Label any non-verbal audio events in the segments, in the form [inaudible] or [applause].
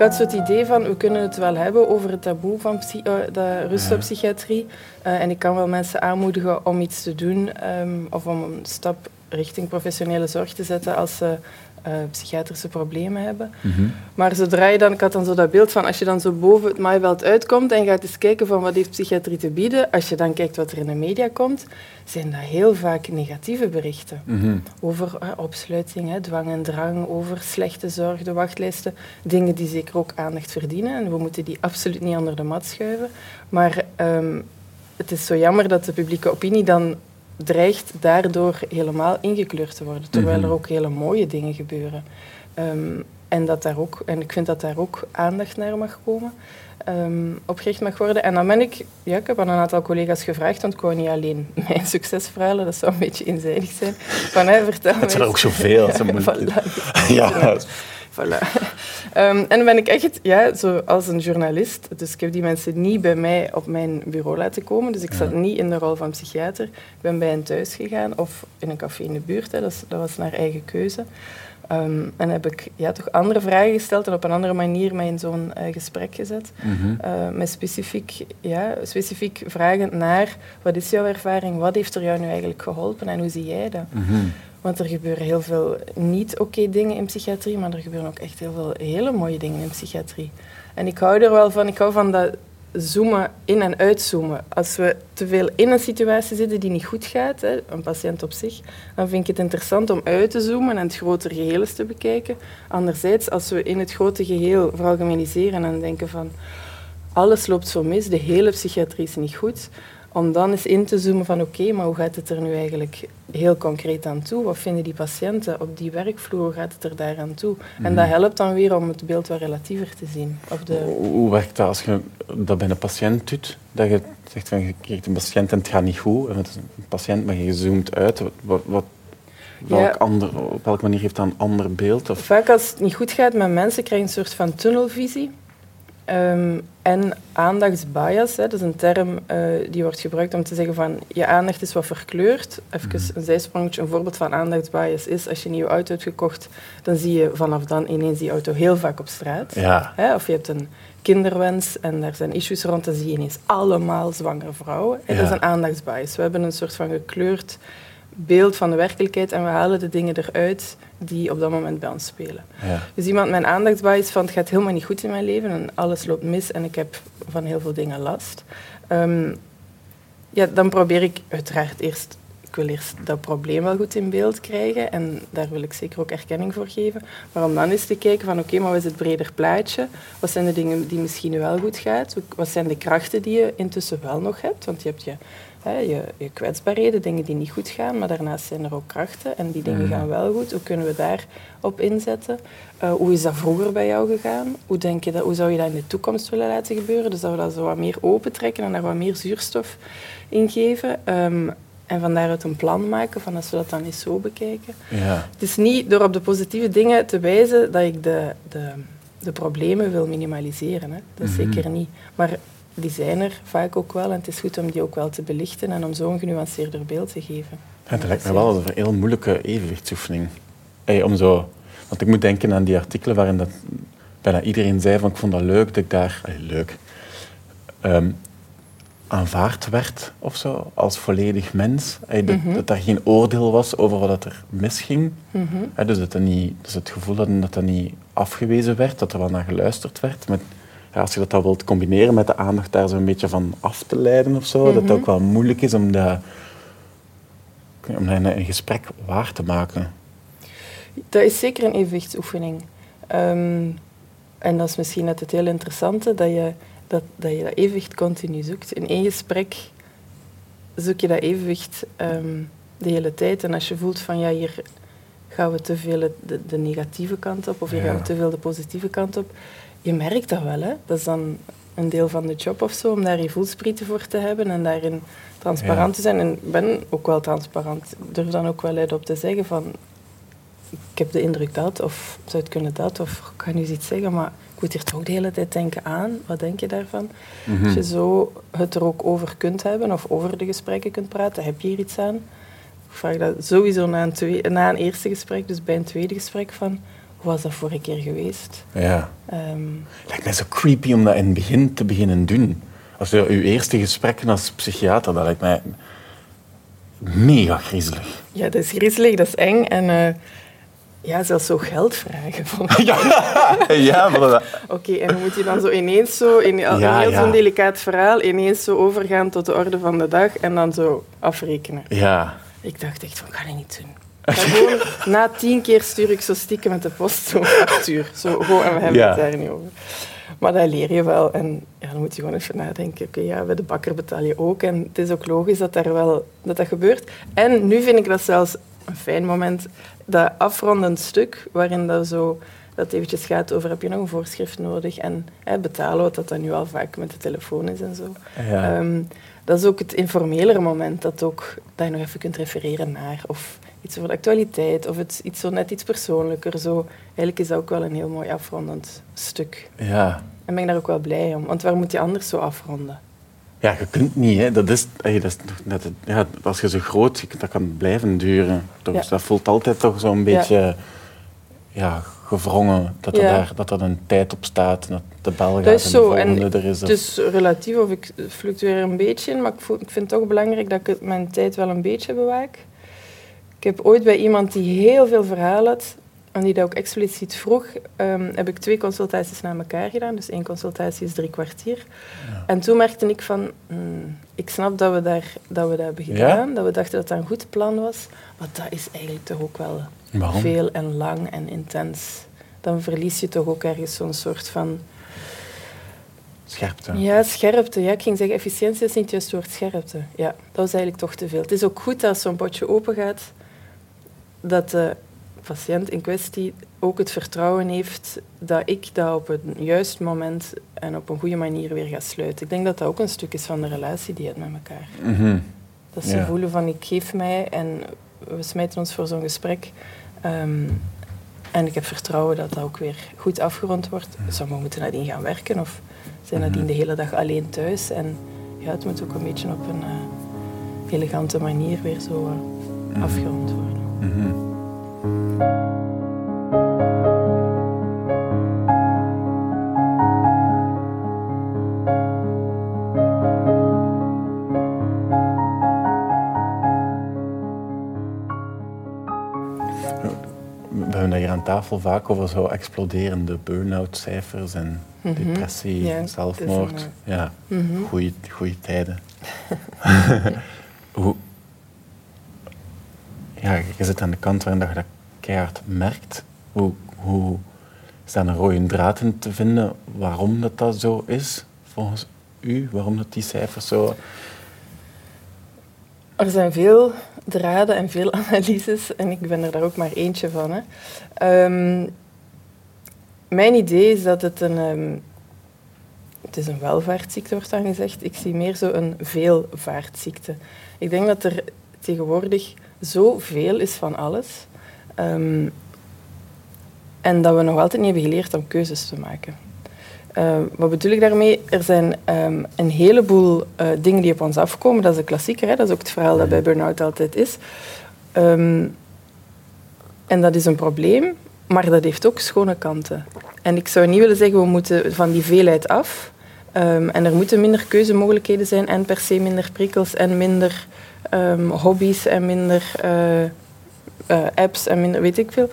had zo het idee van, we kunnen het wel hebben over het taboe van de rust op psychiatrie. Uh, en ik kan wel mensen aanmoedigen om iets te doen um, of om een stap richting professionele zorg te zetten als ze uh, psychiatrische problemen hebben. Mm -hmm. Maar zodra je dan, ik had dan zo dat beeld van, als je dan zo boven het maaiveld uitkomt en gaat eens kijken van wat heeft psychiatrie te bieden, als je dan kijkt wat er in de media komt, zijn dat heel vaak negatieve berichten. Mm -hmm. Over uh, opsluiting, hè, dwang en drang, over slechte zorg, de wachtlijsten. Dingen die zeker ook aandacht verdienen en we moeten die absoluut niet onder de mat schuiven. Maar um, het is zo jammer dat de publieke opinie dan dreigt daardoor helemaal ingekleurd te worden, terwijl mm -hmm. er ook hele mooie dingen gebeuren. Um, en, dat daar ook, en ik vind dat daar ook aandacht naar mag komen, um, opgericht mag worden. En dan ben ik, ja, ik heb aan een aantal collega's gevraagd, want ik wou niet alleen [laughs] mijn succesverhalen, dat zou een beetje [laughs] eenzijdig zijn. Van, hè, vertel het zijn er ook zoveel. [laughs] ja, voilà. ja. Voilà. Um, [laughs] en dan ben ik echt, ja, zo als een journalist, dus ik heb die mensen niet bij mij op mijn bureau laten komen, dus ik zat ja. niet in de rol van psychiater. Ik ben bij hen thuis gegaan of in een café in de buurt, hè, dat, is, dat was naar eigen keuze. Um, en heb ik ja, toch andere vragen gesteld en op een andere manier mij in zo'n uh, gesprek gezet. Mm -hmm. uh, met specifiek, ja, specifiek vragen naar wat is jouw ervaring, wat heeft er jou nu eigenlijk geholpen en hoe zie jij dat? Mm -hmm. Want er gebeuren heel veel niet oké dingen in psychiatrie, maar er gebeuren ook echt heel veel hele mooie dingen in psychiatrie. En ik hou er wel van, ik hou van dat zoomen in en uitzoomen. Als we te veel in een situatie zitten die niet goed gaat, hè, een patiënt op zich, dan vind ik het interessant om uit te zoomen en het grotere geheel eens te bekijken. Anderzijds, als we in het grote geheel veralgemeniseren en denken van alles loopt zo mis, de hele psychiatrie is niet goed, om dan eens in te zoomen van oké, okay, maar hoe gaat het er nu eigenlijk heel concreet aan toe? Wat vinden die patiënten op die werkvloer? Hoe gaat het er daar aan toe? Mm. En dat helpt dan weer om het beeld wat relatiever te zien. Of de... Hoe werkt dat als je dat bij een patiënt doet? Dat je zegt van je krijgt een patiënt en het gaat niet goed. En het is een patiënt, maar je zoomt uit. Wat, wat, welk ja. ander, op welke manier heeft dat een ander beeld? Of? Vaak als het niet goed gaat met mensen, krijg je een soort van tunnelvisie. Um, en aandachtsbias, hè, dat is een term uh, die wordt gebruikt om te zeggen van je aandacht is wat verkleurd. Even mm. een zijsprongetje, een voorbeeld van aandachtsbias is als je een nieuwe auto hebt gekocht, dan zie je vanaf dan ineens die auto heel vaak op straat. Ja. Hè, of je hebt een kinderwens en daar zijn issues rond, dan zie je ineens allemaal zwangere vrouwen. Ja. Dat is een aandachtsbias. We hebben een soort van gekleurd beeld van de werkelijkheid en we halen de dingen eruit die op dat moment bij ons spelen. Ja. Dus iemand met aandachtsbias van het gaat helemaal niet goed in mijn leven en alles loopt mis en ik heb van heel veel dingen last. Um, ja, dan probeer ik uiteraard eerst, ik wil eerst dat probleem wel goed in beeld krijgen en daar wil ik zeker ook erkenning voor geven. Maar om dan eens te kijken van oké, okay, maar wat is het breder plaatje? Wat zijn de dingen die misschien wel goed gaat? Wat zijn de krachten die je intussen wel nog hebt? Want je hebt je Hè, je, je kwetsbaarheden, dingen die niet goed gaan, maar daarnaast zijn er ook krachten en die dingen mm. gaan wel goed. Hoe kunnen we daarop inzetten? Uh, hoe is dat vroeger bij jou gegaan? Hoe, denk je dat, hoe zou je dat in de toekomst willen laten gebeuren? Dus dat we dat zo wat meer opentrekken en daar wat meer zuurstof in geven. Um, en van daaruit een plan maken, van als we dat dan eens zo bekijken. Ja. Het is niet door op de positieve dingen te wijzen dat ik de, de, de problemen wil minimaliseren. Hè. Dat is mm-hmm. zeker niet. Maar die zijn er vaak ook wel en het is goed om die ook wel te belichten en om zo'n genuanceerder beeld te geven. Ja, het lijkt me wel een heel moeilijke evenwichtsoefening. Hey, om zo, want ik moet denken aan die artikelen waarin dat bijna iedereen zei van ik vond dat leuk dat ik daar... Hey, leuk. Um, aanvaard werd of zo, als volledig mens. Hey, dat, mm -hmm. dat daar geen oordeel was over wat er misging. Mm -hmm. dus, dat dat niet, dus het gevoel dat dat, dat niet afgewezen werd, dat er wel naar geluisterd werd. Met, ja, als je dat dan wilt combineren met de aandacht daar zo'n beetje van af te leiden of zo, mm -hmm. dat het ook wel moeilijk is om dat, om in een gesprek waar te maken. Dat is zeker een evenwichtsoefening. Um, en dat is misschien net het heel interessante, dat je dat, dat je dat evenwicht continu zoekt. In één gesprek zoek je dat evenwicht um, de hele tijd. En als je voelt van ja, hier gaan we te veel de, de negatieve kant op of ja. gaan we te veel de positieve kant op, je merkt dat wel. Hè? Dat is dan een deel van de job of zo, om daar je voelsprieten voor te hebben en daarin transparant ja. te zijn. En ik ben ook wel transparant. Ik durf dan ook wel luid op te zeggen van ik heb de indruk dat, of zou het kunnen dat, of ik kan nu iets zeggen, maar ik moet hier toch de hele tijd denken aan. Wat denk je daarvan? Mm -hmm. Als je zo het er ook over kunt hebben, of over de gesprekken kunt praten, heb je hier iets aan? Ik vraag dat sowieso na een, twee, na een eerste gesprek, dus bij een tweede gesprek van hoe was dat vorige keer geweest? Ja. Um, lijkt mij zo creepy om dat in het begin te beginnen doen. Als je je eerste gesprekken als psychiater, dat lijkt mij mega griezelig. Ja, dat is griezelig, dat is eng. En uh, ja, zelfs zo geld vragen. [laughs] ja, ja maar Oké, en dan moet je dan zo ineens zo, in een heel zo'n delicaat verhaal, ineens zo overgaan tot de orde van de dag en dan zo afrekenen. Ja. Ik dacht echt van, kan ik niet doen. Gewoon, [laughs] na tien keer stuur ik zo stiekem met de post zo'n factuur. Zo, gewoon, en we hebben het daar niet over. Maar dat leer je wel. En ja, dan moet je gewoon even nadenken. Oké, ja, bij de bakker betaal je ook. En het is ook logisch dat, daar wel, dat dat gebeurt. En nu vind ik dat zelfs een fijn moment. Dat afrondend stuk, waarin dat zo dat eventjes gaat over heb je nog een voorschrift nodig en hè, betalen, wat dat dan nu al vaak met de telefoon is en zo. Ja. Ehm, dat is ook het informelere moment, dat, ook, dat je nog even kunt refereren naar. Of iets over de actualiteit, of het, iets zo net iets persoonlijker. Zo. Eigenlijk is dat ook wel een heel mooi afrondend stuk. Ja. En ben ik daar ook wel blij om, want waar moet je anders zo afronden? Ja, je kunt niet. Hè. Dat is, dat is net, ja, als je zo groot, dat kan blijven duren. Toch, Dat voelt altijd toch zo'n beetje ja. Gewrongen, dat er, daar, dat er een tijd op staat en dat de bel gaat dat is zo. en de er is. Het is relatief, of ik fluctueer een beetje, maar ik, ik vind het toch belangrijk dat ik mijn tijd wel een beetje bewaak. Ik heb ooit bij iemand die heel veel verhaal had, en die dat ook expliciet vroeg, um, heb ik twee consultaties na elkaar gedaan. Dus één consultatie is drie kwartier. En toen merkte ik van, hmm, ik snap dat we, daar, dat we dat hebben gedaan, dat we dachten dat dat een goed plan was, maar dat is eigenlijk toch ook wel veel en lang en intens. Dan verlies je toch ook ergens zo'n soort van... Scherpte. Ja, scherpte. Ja, ik ging zeggen, efficiëntie is niet juist het woord scherpte. Ja, dat was eigenlijk toch te veel. Het is ook goed als zo'n potje open gaat, dat de patiënt in kwestie ook het vertrouwen heeft dat ik dat op het juiste moment en op een goede manier weer ga sluiten. Ik denk dat dat ook een stuk is van de relatie die je hebt met elkaar. Mhm. Dat ze voelen van ik geef mij en we smijten ons voor zo'n gesprek. Ehm, en ik heb vertrouwen dat dat ook weer goed afgerond wordt. Mhm. Sommigen moeten nadien gaan werken of zijn nadien mhm. de hele dag alleen thuis. En ja, het moet ook een beetje op een uh, elegante manier weer zo uh, afgerond worden. Tafel vaak over zo exploderende burn-out cijfers en mhm. depressie, zelfmoord. Eh, ja, mm goede tijden. [laughs] Hoe, ja, je zit aan de kant waarin je dat keihard merkt. Hoe, hoe is daar een rode draad in te vinden waarom dat, dat zo is, volgens u? Waarom dat die cijfers zo... Er zijn veel draden en veel [laughs] analyses en ik ben er daar ook maar eentje van. Hè. Ehm, mijn idee is dat het een... Um, het is een welvaartsziekte, wordt dan gezegd. Ik zie meer zo een veelvaartziekte. Ik denk dat er tegenwoordig zoveel is van alles. Ehm, en dat we nog altijd niet hebben geleerd om keuzes te maken. Ehm, wat bedoel ik daarmee? Er zijn um, een heleboel uh, dingen die op ons afkomen. Dat is een klassieker, hè? dat is ook het verhaal dat bij burn-out altijd is. en dat is een probleem, maar dat heeft ook schone kanten. En ik zou niet willen zeggen, we moeten van die veelheid af. en er moeten minder keuzemogelijkheden zijn en per se minder prikkels en minder hobby's en minder uh, uh, apps en minder weet ik veel.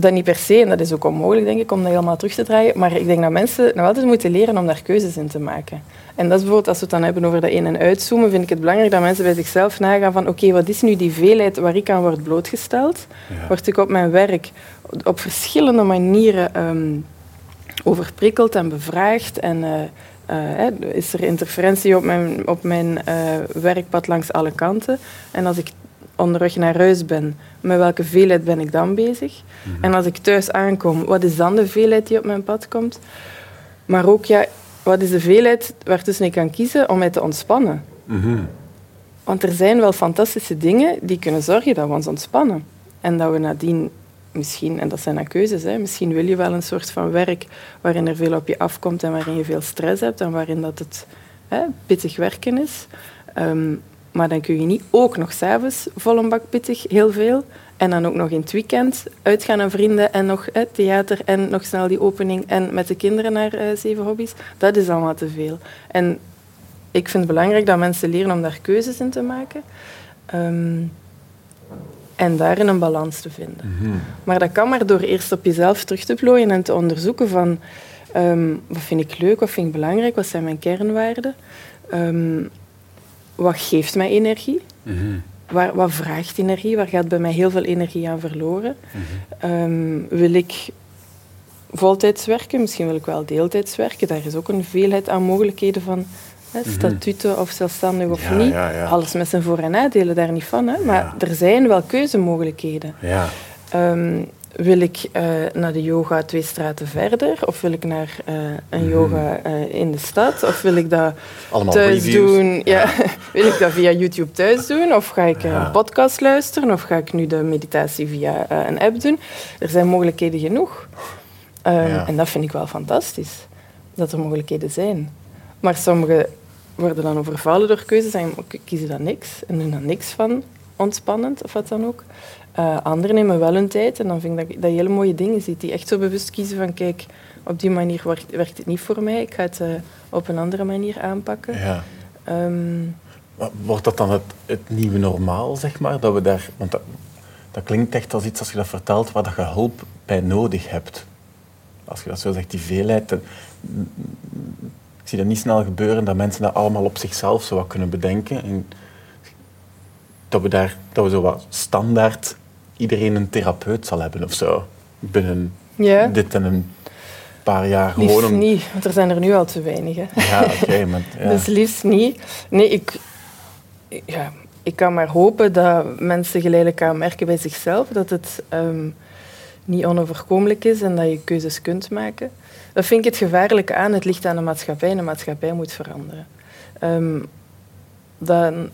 Dat niet per se, en dat is ook onmogelijk denk ik, om dat helemaal terug te draaien. Maar ik denk dat mensen nog altijd moeten leren om daar keuzes in te maken. En dat is bijvoorbeeld, als we het dan hebben over dat in- en uitzoomen, vind ik het belangrijk dat mensen bij zichzelf nagaan van oké, wat is nu die veelheid waar ik aan word blootgesteld? Word ik op mijn werk op verschillende manieren um, overprikkeld en bevraagd en... Uh, uh, is er interferentie op mijn, op mijn uh, werkpad langs alle kanten. En als ik onderweg naar huis ben, met welke veelheid ben ik dan bezig? Mhm. En als ik thuis aankom, wat is dan de veelheid die op mijn pad komt? Maar ook, ja, wat is de veelheid waartussen ik kan kiezen om mij te ontspannen? Mhm. Want er zijn wel fantastische dingen die kunnen zorgen dat we ons ontspannen. En dat we nadien misschien, en dat zijn dan keuzes, hè, misschien wil je wel een soort van werk waarin er veel op je afkomt en waarin je veel stress hebt en waarin dat het hè, pittig werken is. Ehm, maar dan kun je niet ook nog s'avonds vol een bak pittig heel veel En dan ook nog in het weekend uitgaan naar vrienden en nog hè, theater en nog snel die opening en met de kinderen naar uh, zeven hobby's. Dat is allemaal te veel. En ik vind het belangrijk dat mensen leren om daar keuzes in te maken. Um, en daarin een balans te vinden. Mhm. Maar dat kan maar door eerst op jezelf terug te plooien en te onderzoeken van um, wat vind ik leuk, wat vind ik belangrijk, wat zijn mijn kernwaarden, um, wat geeft mij energie, mm waar, wat vraagt energie, waar gaat bij mij heel veel energie aan verloren. Mm wil ik voltijds werken, misschien wil ik wel deeltijds werken, daar is ook een veelheid aan mogelijkheden van Hè, mhm. statuten of zelfstandig of niet. Alles met zijn voor- en nadelen, daar niet van. Hè. Maar er zijn wel keuzemogelijkheden. Um, wil ik uh, naar de yoga twee straten verder? Of wil ik naar uh, een mhm. yoga uh, in de stad? Of wil ik dat Allemaal thuis doen? Ja. [laughs] wil ik dat via YouTube thuis doen? Of ga ik een podcast luisteren? Of ga ik nu de meditatie via een app doen? Er zijn mogelijkheden genoeg. Um, en dat vind ik wel fantastisch, dat er mogelijkheden zijn. Maar sommige worden dan overvallen door keuzes en kiezen dan niks en doen dan niks van ontspannend of wat dan ook. Uh, anderen nemen wel hun tijd en dan vind ik dat, dat je hele mooie dingen ziet die echt zo bewust kiezen van kijk, op die manier werkt, werkt het niet voor mij, ik ga het uh, op een andere manier aanpakken. Ja. Um, Wordt dat dan het, het, nieuwe normaal, zeg maar? Dat we daar, want dat, dat klinkt echt als iets als je dat vertelt waar je hulp bij nodig hebt. Als je dat zo zegt, die veelheid zie dat niet snel gebeuren dat mensen dat allemaal op zichzelf zo wat kunnen bedenken. En dat we, daar, dat we zo wat standaard iedereen een therapeut zal hebben of zo. Binnen ja. dit en een paar jaar gewoon. Liefst niet, want er zijn er nu al te weinig. Hè. Ja, oké. ja. [laughs] Dus liefst niet. Nee, ik, ja, ik kan maar hopen dat mensen geleidelijk gaan merken bij zichzelf dat het um, niet onoverkomelijk is en dat je keuzes kunt maken. Dat vind ik het gevaarlijke aan. Het ligt aan de maatschappij en de maatschappij moet veranderen. Um, dan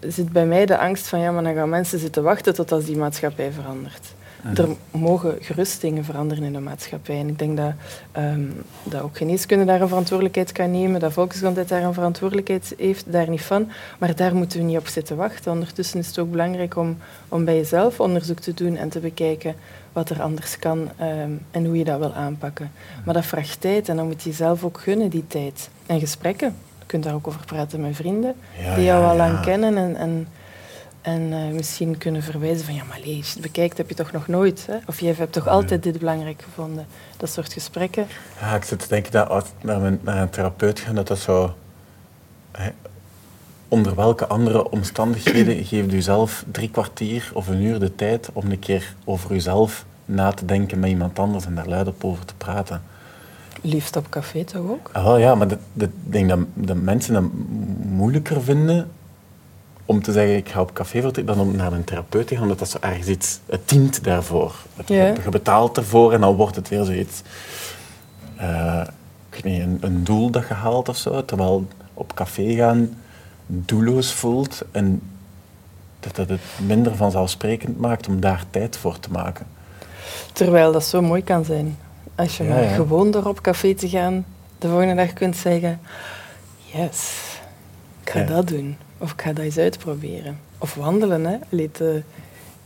zit bij mij de angst van ja, maar dan gaan mensen zitten wachten tot als die maatschappij verandert. Er mogen gerust dingen veranderen in de maatschappij. En ik denk dat, um, dat ook geneeskunde daar een verantwoordelijkheid kan nemen, dat volksgezondheid daar een verantwoordelijkheid heeft, daar niet van. Maar daar moeten we niet op zitten wachten. Ondertussen is het ook belangrijk om, om bij jezelf onderzoek te doen en te bekijken wat er anders kan ehm, en hoe je dat wil aanpakken. Maar dat vraagt tijd en dan moet je zelf ook gunnen, die tijd. En gesprekken. Je kunt daar ook over praten met vrienden die jou al lang kennen en, en, en uh, misschien kunnen verwijzen van ja, maar lees, bekijkt heb je toch nog nooit. Hè? Of je hebt toch altijd dit belangrijk gevonden. Dat soort gesprekken. Ja, ik zit te denken dat als naar, een, naar een therapeut gaan, dat dat zo onder welke andere omstandigheden [clears throat] geeft u zelf drie kwartier of een uur de tijd om een keer over uzelf na te denken met iemand anders en daar luid op over te praten? Liefst op café toch ook? Ah, ja, maar ik denk dat, dat mensen dat moeilijker vinden om te zeggen ik ga op café voor dan om naar een therapeut te gaan, omdat dat zo ergens iets, het dient daarvoor. Je betaalt ervoor en dan wordt het weer zoiets, uh, ik weet niet, een, een doel dat je haalt of zo. Terwijl op café gaan doelloos voelt en dat het het minder vanzelfsprekend maakt om daar tijd voor te maken. Terwijl dat zo mooi kan zijn. Als je maar gewoon door op café te gaan, de volgende dag kunt zeggen, yes, ik ga dat doen. Of ik ga dat eens uitproberen. Of wandelen, hè. Leed,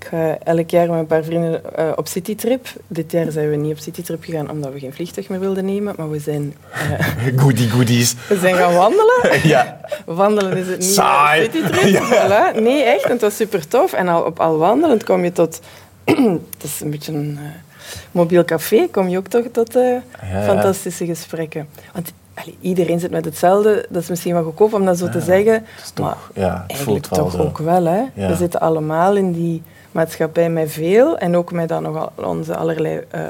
ik ga elk jaar met een paar vrienden uh, op citytrip. Dit jaar zijn we niet op citytrip gegaan omdat we geen vliegtuig meer wilden nemen, maar we zijn... Uh, [laughs] Goodie goodies. We zijn gaan wandelen. [laughs] ja. Wandelen is het niet Saai. citytrip. [laughs] Ja. Voilà. Nee, echt. En het was super tof. En al, op al wandelend kom je tot... [clears throat] het is een beetje een uh, mobiel café. Kom je ook toch tot ja, fantastische gesprekken. Want iedereen zit met hetzelfde. Dat is misschien wel goedkoop om dat zo te zeggen. Toch, maar ja, eigenlijk toch ook wel. Hè? We zitten allemaal in die maatschappij met veel en ook met dan nog onze allerlei uh,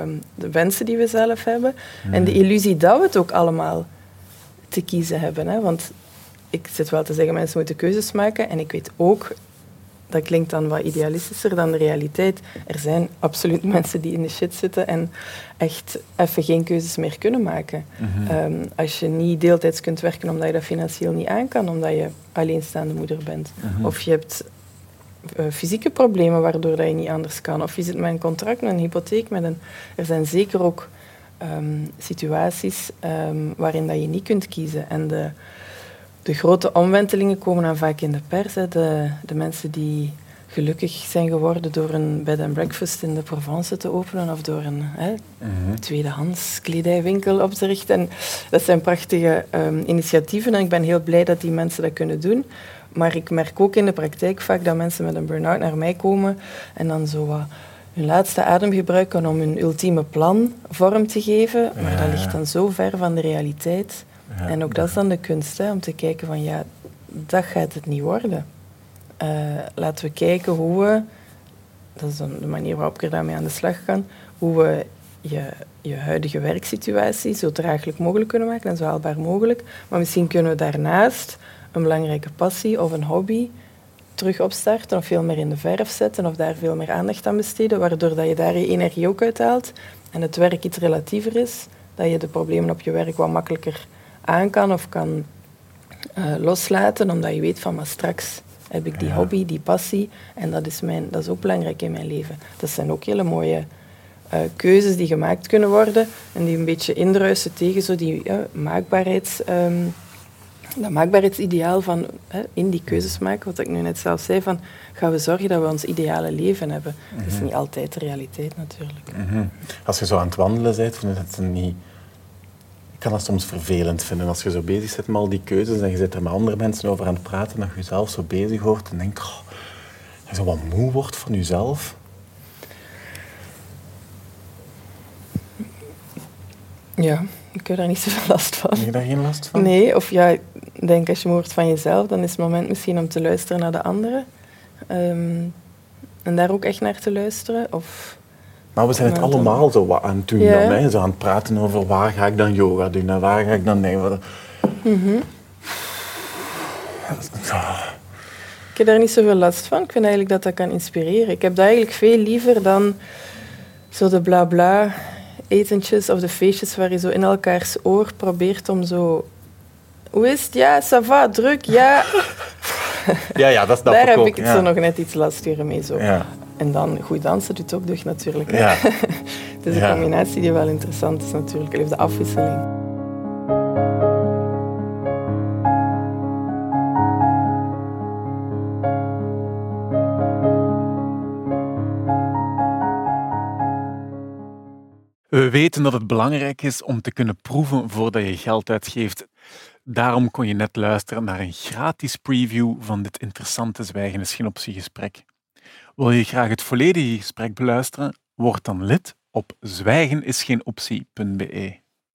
um, de wensen die we zelf hebben. En de hmm. illusie dat we het ook allemaal te kiezen hebben. Hè? Want ik zit wel te zeggen, mensen moeten keuzes maken. En ik weet ook, dat klinkt dan wat idealistischer dan de realiteit. Er zijn absoluut [laughs] mensen die in de shit zitten en echt even geen keuzes meer kunnen maken. Mhm. Ehm, als je niet deeltijds kunt werken omdat je dat financieel niet aan kan, omdat je alleenstaande moeder bent. Mhm. Of je hebt uh, fysieke problemen waardoor dat je niet anders kan. Of je zit met een contract, met een hypotheek. Met een... Er zijn zeker ook um, situaties um, waarin dat je niet kunt kiezen. En de, de grote omwentelingen komen dan vaak in de pers. Hè. De, de mensen die gelukkig zijn geworden door een bed and breakfast in de Provence te openen of door een hè, mm tweedehands kledijwinkel op te richten. En dat zijn prachtige um, initiatieven en ik ben heel blij dat die mensen dat kunnen doen. Maar ik merk ook in de praktijk vaak dat mensen met een burn-out naar mij komen en dan zo wat hun laatste adem gebruiken om hun ultieme plan vorm te geven. Maar dat ligt dan zo ver van de realiteit. En ook dat is dan de kunst, om te kijken van ja, dat gaat het niet worden. Uh, laten we kijken hoe we, dat is de manier waarop ik er daarmee aan de slag kan, hoe we je, je huidige werksituatie zo draaglijk mogelijk kunnen maken en zo haalbaar mogelijk. Maar misschien kunnen we daarnaast een belangrijke passie of een hobby terug opstarten of veel meer in de verf zetten of daar veel meer aandacht aan besteden, waardoor dat je daar je energie ook uithaalt en het werk iets relatiever is, dat je de problemen op je werk wat makkelijker aan kan of kan uh, loslaten, omdat je weet van maar straks heb ik die hobby, die passie en dat is, mijn, dat is ook belangrijk in mijn leven. Dat zijn ook hele mooie uh, keuzes die gemaakt kunnen worden en die een beetje indruisen tegen zo die uh, maakbaarheids... Um, dat maakbaarheidsideaal van hè, in die keuzes maken, wat ik nu net zelf zei, van gaan we zorgen dat we ons ideale leven hebben. Dat is mhm. niet altijd de realiteit natuurlijk. Mhm. Als je zo aan het wandelen bent, vind je het niet... Ik kan dat soms vervelend vinden als je zo bezig bent met al die keuzes en je zit er met andere mensen over aan het praten, dat je jezelf zo bezig hoort en denkt, oh, je zo wat moe wordt van jezelf. Ja, ik heb daar niet [laughs] zoveel last van. Heb je daar geen last van? Nee, of ja, ik denk als je me hoort van jezelf, dan is het moment misschien om te luisteren naar de anderen. Ehm, en daar ook echt naar te luisteren. Of maar we zijn het allemaal zo wat aan het doen. Ja. Dan, Zo aan het praten over waar ga ik dan yoga doen en waar ga ik dan... Nee, wat... mm Ik heb daar niet zoveel last van. Ik vind eigenlijk dat dat kan inspireren. Ik heb dat eigenlijk veel liever dan zo de bla bla etentjes of de feestjes waar je zo in elkaars oor probeert om zo... Hoe is het? Ja, ça va, druk, ja. [laughs] Ja, ja, dat is Daar heb ik het zo nog net iets lastiger mee. Zo. Ja. En dan goed dansen doet ook deugd natuurlijk. Ja. [laughs] het is een combinatie die wel interessant is natuurlijk. Even de afwisseling. We weten dat het belangrijk is om te kunnen proeven voordat je geld uitgeeft. Daarom kon je net luisteren naar een gratis preview van dit interessante Zwijgen is geen. Wil je graag het volledige gesprek beluisteren? Word dan lid op zwijgenisgeenoptie.be.